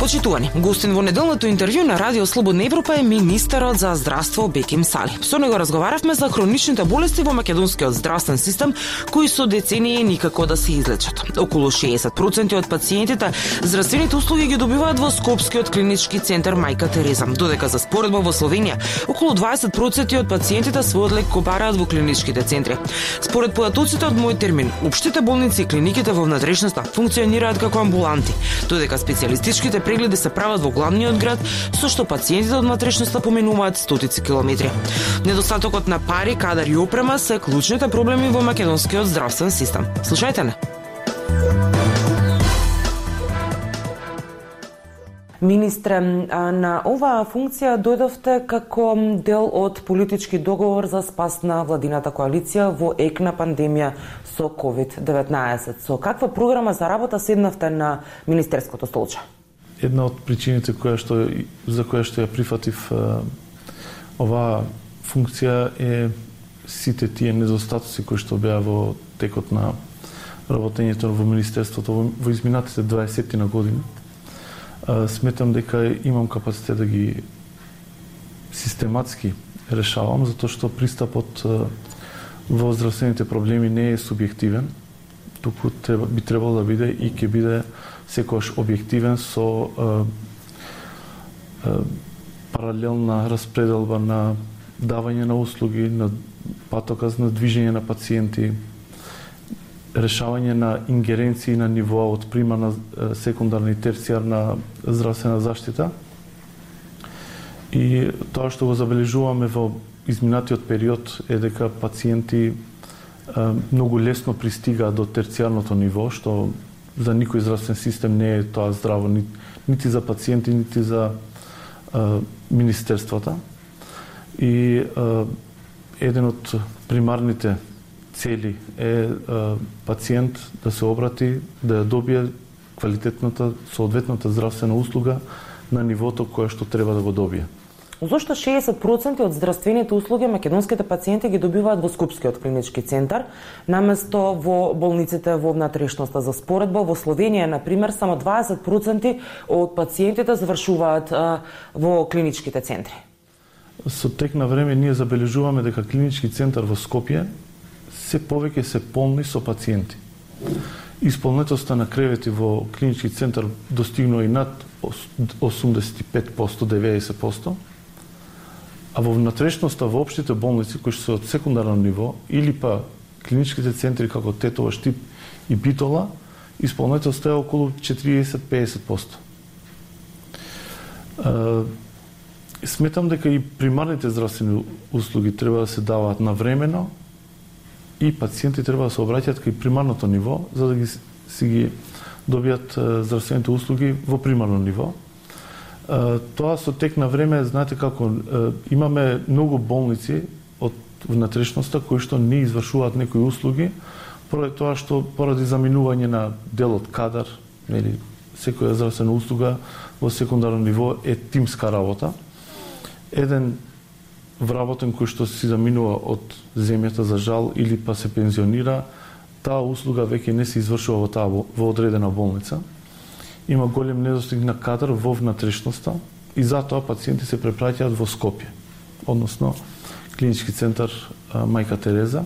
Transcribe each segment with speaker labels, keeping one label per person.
Speaker 1: Почитувани, гостин во неделното интервју на Радио Слободна Европа е министерот за здравство Беким Сали. Со него разговаравме за хроничните болести во македонскиот здравствен систем кои со децении никако да се излечат. Околу 60% од пациентите здравствените услуги ги добиваат во Скопскиот клинички центар Мајка Тереза, додека за споредба во Словенија околу 20% од пациентите својот лек го бараат во клиничките центри. Според податоците од мој термин, општите болници и клиниките во внатрешноста функционираат како амбуланти, додека специјалистичките прегледи се прават во главниот град, со што пациентите од матрешноста поминуваат стотици километри. Недостатокот на пари, кадар и опрема се клучните проблеми во македонскиот здравствен систем. Слушајте не. Министре, на оваа функција дојдовте како дел од политички договор за спас на владината коалиција во ек на пандемија со COVID-19. Со каква програма за работа седнавте на Министерското столче?
Speaker 2: Една од причините која што за која што ја прифатив оваа функција е сите тие недостатоци кои што беа во текот на работењето во Министерството во, во изминатите 20 на години. Сметам дека имам капацитет да ги систематски решавам, затоа што пристапот во здравствените проблеми не е субјективен, туку треба, би требало да биде и ќе биде секојаш објективен со е, е, паралелна распределба на давање на услуги, на патоказ на движење на пациенти, решавање на ингеренции на нивоа од примарна, секундарна и терцијарна здравствена заштита. И тоа што го забележуваме во изминатиот период е дека пациенти многу лесно пристига до терцијарното ниво, што за никој здравствен систем не е тоа здраво ни, нити за пациенти, нити за а, министерствата. И еден од примарните цели е пациент да се обрати, да ја добие квалитетната, соодветната здравствена услуга на нивото кое што треба да го добие.
Speaker 1: Зошто 60% од здравствените услуги македонските пациенти ги добиваат во Скопскиот клинички центар, наместо во болниците во внатрешноста за споредба во Словенија, на пример, само 20% од пациентите завршуваат во клиничките центри.
Speaker 2: Со тек на време ние забележуваме дека клинички центар во Скопје се повеќе се полни со пациенти. Исполнетоста на кревети во клинички центар достигнува и над 85%, 90%, А во внатрешноста во општите болници кои што се од секундарно ниво или па клиничките центри како Тетова, Штип и Битола, исполнителство е околу 40-50%. Сметам дека и примарните здравствени услуги треба да се даваат навремено и пациенти треба да се обраќаат кај примарното ниво за да ги си ги добијат здравствените услуги во примарно ниво Тоа со тек на време, знаете како, имаме многу болници од внатрешноста кои што не извршуваат некои услуги, поради тоа што поради заминување на делот кадар, нели, секоја здравствена услуга во секундарно ниво е тимска работа. Еден вработен кој што си заминува од земјата за жал или па се пензионира, таа услуга веќе не се извршува во таа во одредена болница има голем недостиг на кадар во внатрешноста и затоа пациенти се препраќаат во Скопје, односно клинички центар Мајка Тереза.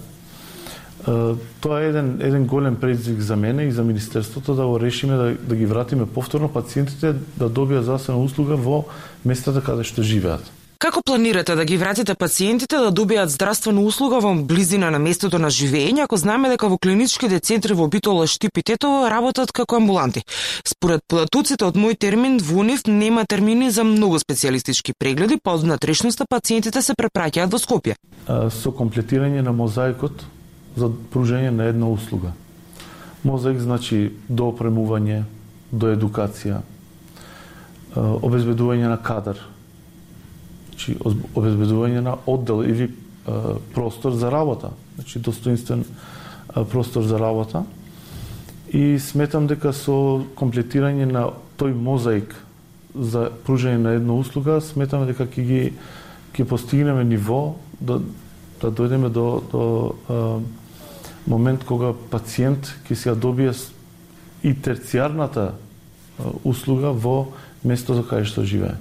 Speaker 2: Тоа е еден, еден голем предизвик за мене и за Министерството да го решиме, да, да ги вратиме повторно пациентите да добијат здравствена услуга во местата каде што живеат.
Speaker 1: Како планирате да ги вратите пациентите да добијат здравствена услуга во близина на местото на живење, ако знаме дека во клиничките центри во Битола, Штип и Тетово работат како амбуланти? Според платуците од мој термин, во нив нема термини за многу специјалистички прегледи, па од внатрешноста пациентите се препраќаат во Скопје.
Speaker 2: Со комплетирање на мозаикот за пружење на една услуга. Мозаик значи до опремување, до едукација, обезбедување на кадар, Значи, обезбедување на оддел или а, простор за работа. Значи, достоинствен а, простор за работа. И сметам дека со комплетирање на тој мозаик за пружање на една услуга, сметам дека ќе ги ќе постигнеме ниво да да дојдеме до до а, момент кога пациент ќе се добие и терцијарната услуга во местото каде што живее,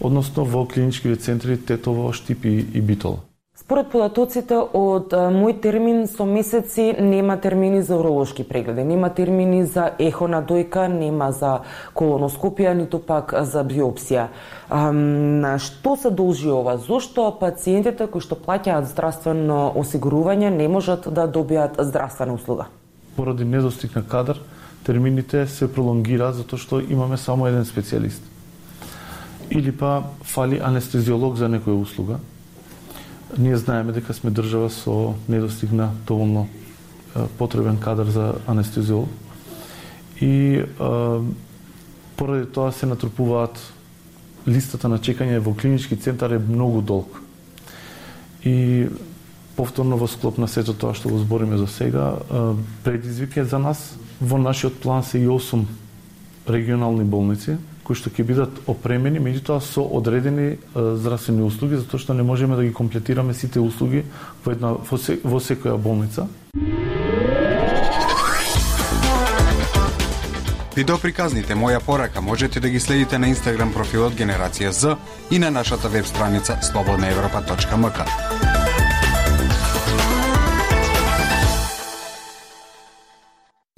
Speaker 2: односно во клиничките центри Тетово, Штип и, Битола.
Speaker 1: Според податоците од мој термин со месеци нема термини за уролошки прегледи, нема термини за ехо на дојка, нема за колоноскопија, ниту пак за биопсија. На што се должи ова? Зошто пациентите кои што плаќаат здравствено осигурување не можат да добијат здравствена услуга?
Speaker 2: Поради недостиг на кадар, термините се пролонгираат затоа што имаме само еден специјалист. Или па фали анестезиолог за некоја услуга, Ние знаеме дека сме држава со недостигна доволно потребен кадар за анестезиолог. И а, поради тоа се натрупуваат листата на чекање во клинички центар е многу долг. И повторно во склоп на сето тоа што го збориме за сега, предизвик е за нас. Во нашиот план се и 8 регионални болници, кои што ќе бидат опремени, меѓутоа со одредени здравствени услуги, затоа што не можеме да ги комплетираме сите услуги во една во, се, во секоја болница.
Speaker 3: Видеоприказните Моја порака можете да ги следите на Инстаграм профилот Генерација З и на нашата веб страница slobodnaevropa.mk.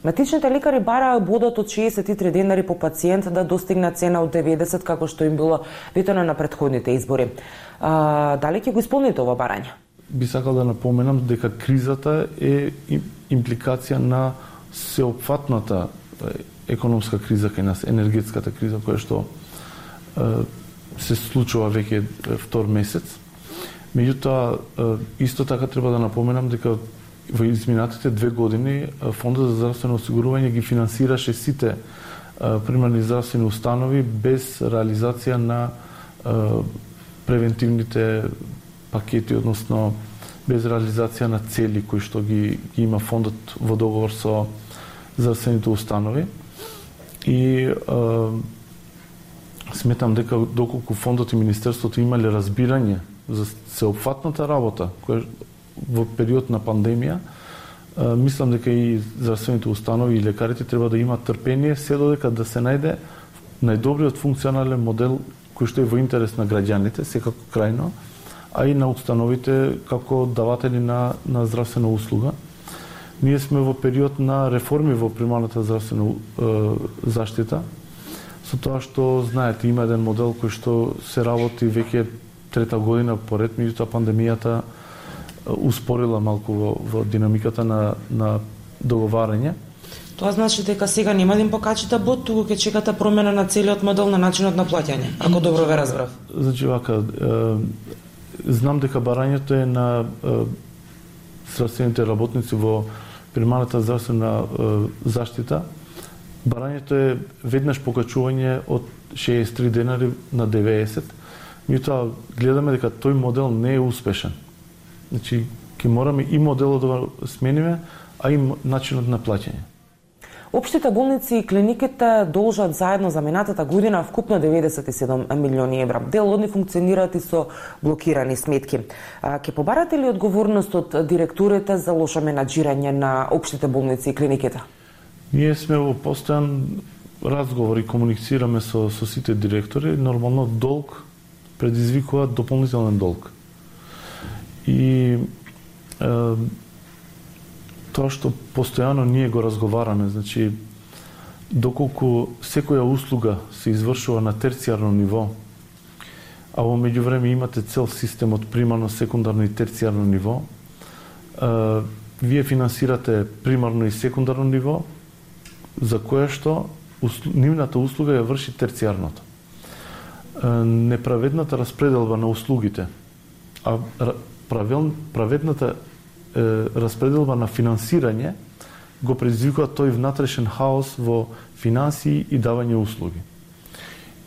Speaker 1: Матичните лекари бараа бодот од 63 денари по пациент да достигна цена од 90 како што им било ветено на предходните избори. А, дали ќе го исполните ова барање?
Speaker 2: Би сакал да напоменам дека кризата е импликација на сеопфатната економска криза кај нас, енергетската криза која што се случува веќе втор месец. Меѓутоа, исто така треба да напоменам дека во изминатите две години Фондот за здравствено осигурување ги финансираше сите примарни здравствени установи без реализација на превентивните пакети, односно без реализација на цели кои што ги, ги има фондот во договор со здравствените установи. И е, сметам дека доколку фондот и министерството имале разбирање за сеопфатната работа која во период на пандемија, мислам дека и здравствените установи и лекарите треба да имаат трпение се додека да се најде најдобриот функционален модел кој што е во интерес на граѓаните, секако крајно, а и на установите како даватели на, на здравствена услуга. Ние сме во период на реформи во примарната здравствена е, заштита, со тоа што, знаете, има еден модел кој што се работи веќе трета година поред, меѓутоа пандемијата успорила малку во, во динамиката на, на договарање.
Speaker 1: Тоа значи дека сега нема да им покачите бот, туку ќе чекате промена на целиот модел на начинот на плаќање, ако добро ве разбрав.
Speaker 2: Значи вака, е, знам дека барањето е на е, здравствените работници во примарната здравствена е, заштита. Барањето е веднаш покачување од 63 денари на 90. Меѓутоа гледаме дека тој модел не е успешен. Значи, ќе мораме и моделот да смениме, а и начинот на плаќање.
Speaker 1: Општите болници и клиниките должат заедно за минатата година вкупно 97 милиони евра. Дел од нив функционираат и со блокирани сметки. Ке побарате ли одговорност од директорите за лошо менаџирање на општите болници и клиниките?
Speaker 2: Ние сме во постојан разговор и комуницираме со, со сите директори. Нормално долг предизвикува дополнителен долг. И е, тоа што постојано ние го разговараме, значи доколку секоја услуга се извршува на терцијарно ниво, а во меѓувреме имате цел систем од примарно, секундарно и терцијарно ниво, е, вие финансирате примарно и секундарно ниво, за кое што услу, нивната услуга ја врши терцијарното. Неправедната распределба на услугите, а правил, праведната е, распределба на финансирање го предизвикува тој внатрешен хаос во финансии и давање услуги.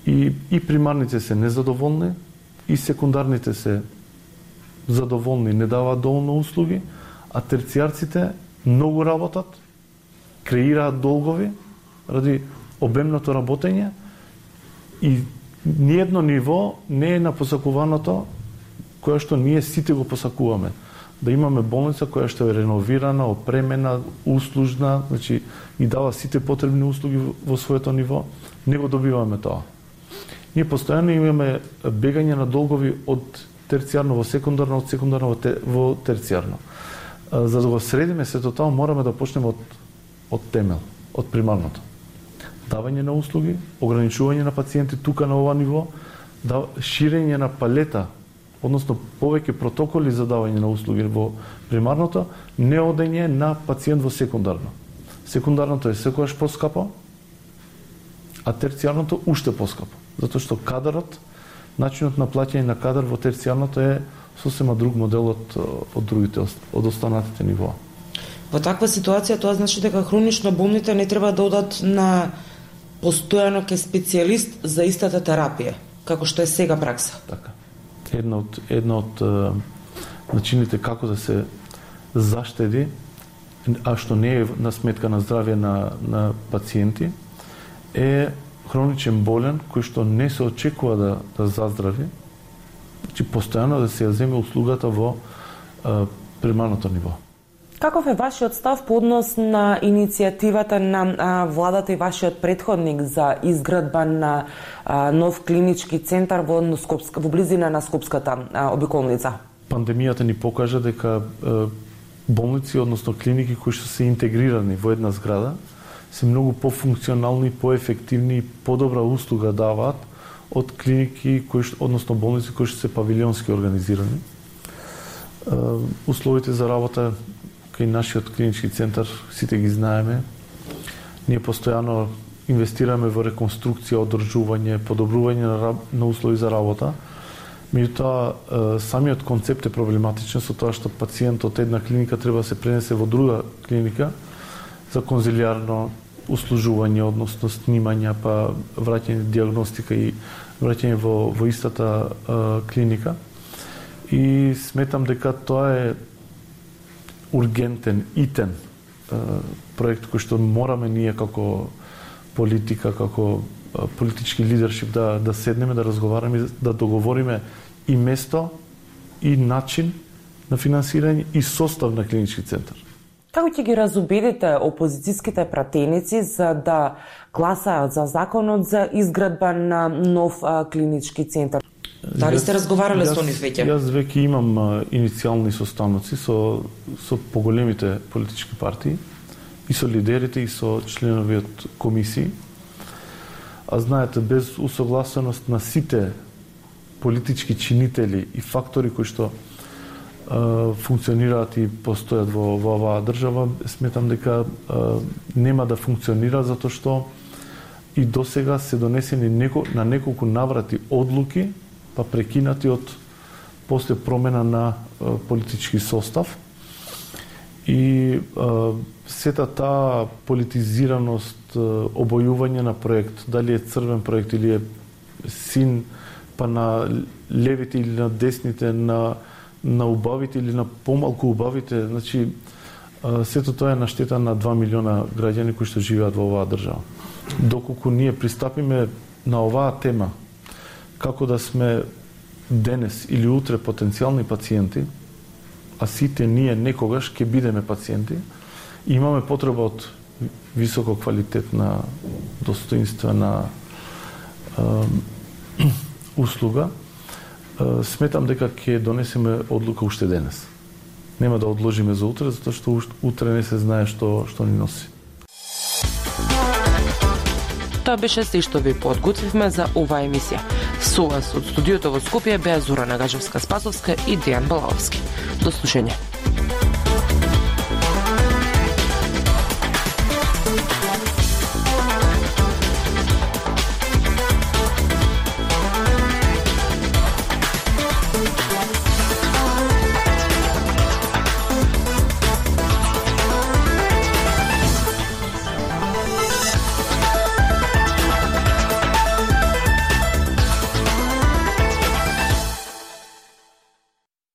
Speaker 2: И, и примарните се незадоволни, и секундарните се задоволни, не даваат доволно услуги, а терцијарците многу работат, креираат долгови ради обемното работење и ниедно ниво не е на посакуваното која што ние сите го посакуваме. Да имаме болница која што е реновирана, опремена, услужна, значи и дава сите потребни услуги во своето ниво, не го добиваме тоа. Ние постојано имаме бегање на долгови од терцијарно во секундарно, од секундарно во, те, во терцијарно. За да го средиме сето тоа, мораме да почнеме од, од темел, од примарното. Давање на услуги, ограничување на пациенти тука на ова ниво, да, ширење на палета, односно повеќе протоколи за давање на услуги во примарното, не одење на пациент во секундарно. Секундарното е секојаш поскапо, а терцијарното уште поскапо. Затоа што кадарот, начинот на плаќање на кадар во терцијарното е сосема друг модел од, од другите, од останатите нивоа.
Speaker 1: Во таква ситуација тоа значи дека хронично болните не треба да одат на постојано ке специјалист за истата терапија како што е сега пракса.
Speaker 2: Така. Една од една од начините како да се заштеди а што не е на сметка на здравје на на пациенти е хроничен болен кој што не се очекува да да заздрави, значи постојано да се ја земе услугата во а, примарното ниво.
Speaker 1: Каков е вашиот став по однос на иницијативата на а, владата и вашиот предходник за изградба на а, нов клинички центар во Скопска, во близина на Скопската а, обиколница?
Speaker 2: Пандемијата ни покажа дека е, болници, односно клиники кои што се интегрирани во една зграда, се многу пофункционални, поефективни и подобра услуга даваат од клиники кои што, односно болници кои што се павилионски организирани. Условите за работа кај нашиот клинички центар, сите ги знаеме. Ние постојано инвестираме во реконструкција, одржување, подобрување на, на услови за работа. Меѓутоа, самиот концепт е проблематичен со тоа што пациент од една клиника треба да се пренесе во друга клиника за конзилиарно услужување, односно снимање, па враќање диагностика и враќање во, во истата е, клиника. И сметам дека тоа е ургентен, итен проект кој што мораме ние како политика, како политички лидершип да, да седнеме, да разговараме, да договориме и место, и начин на финансирање и состав на клинички центар.
Speaker 1: Како ќе ги разубедите опозицијските пратеници за да гласаат за законот за изградба на нов клинички центар? Дали сте разговарале со нив веќе?
Speaker 2: Јас веќе имам иницијални состаноци со со поголемите политички партии и со лидерите и со членови од комисии. А знаете, без усогласеност на сите политички чинители и фактори кои што а, функционираат и постојат во, во оваа држава, сметам дека а, нема да функционира затоа што и досега се донесени неко, на неколку наврати одлуки па прекинати од после промена на политички состав. И сета таа политизираност, обојување на проект, дали е црвен проект или е син па на левите или на десните, на на убавите или на помалку убавите, значи сето тоа е на штета на 2 милиона граѓани кои што живеат во оваа држава. Доколку ние пристапиме на оваа тема како да сме денес или утре потенцијални пациенти, а сите ние некогаш ќе бидеме пациенти, и имаме потреба од високо квалитетна, достоинствена е, услуга, е, сметам дека ќе донесеме одлука уште денес. Нема да одложиме за утре, затоа што утре не се знае што што ни носи.
Speaker 1: Тоа беше се што ви подготвивме за оваа емисија. Со вас од студиото во Скопје беа Зора Нагажевска Спасовска и Дејан Балаовски. До слушање.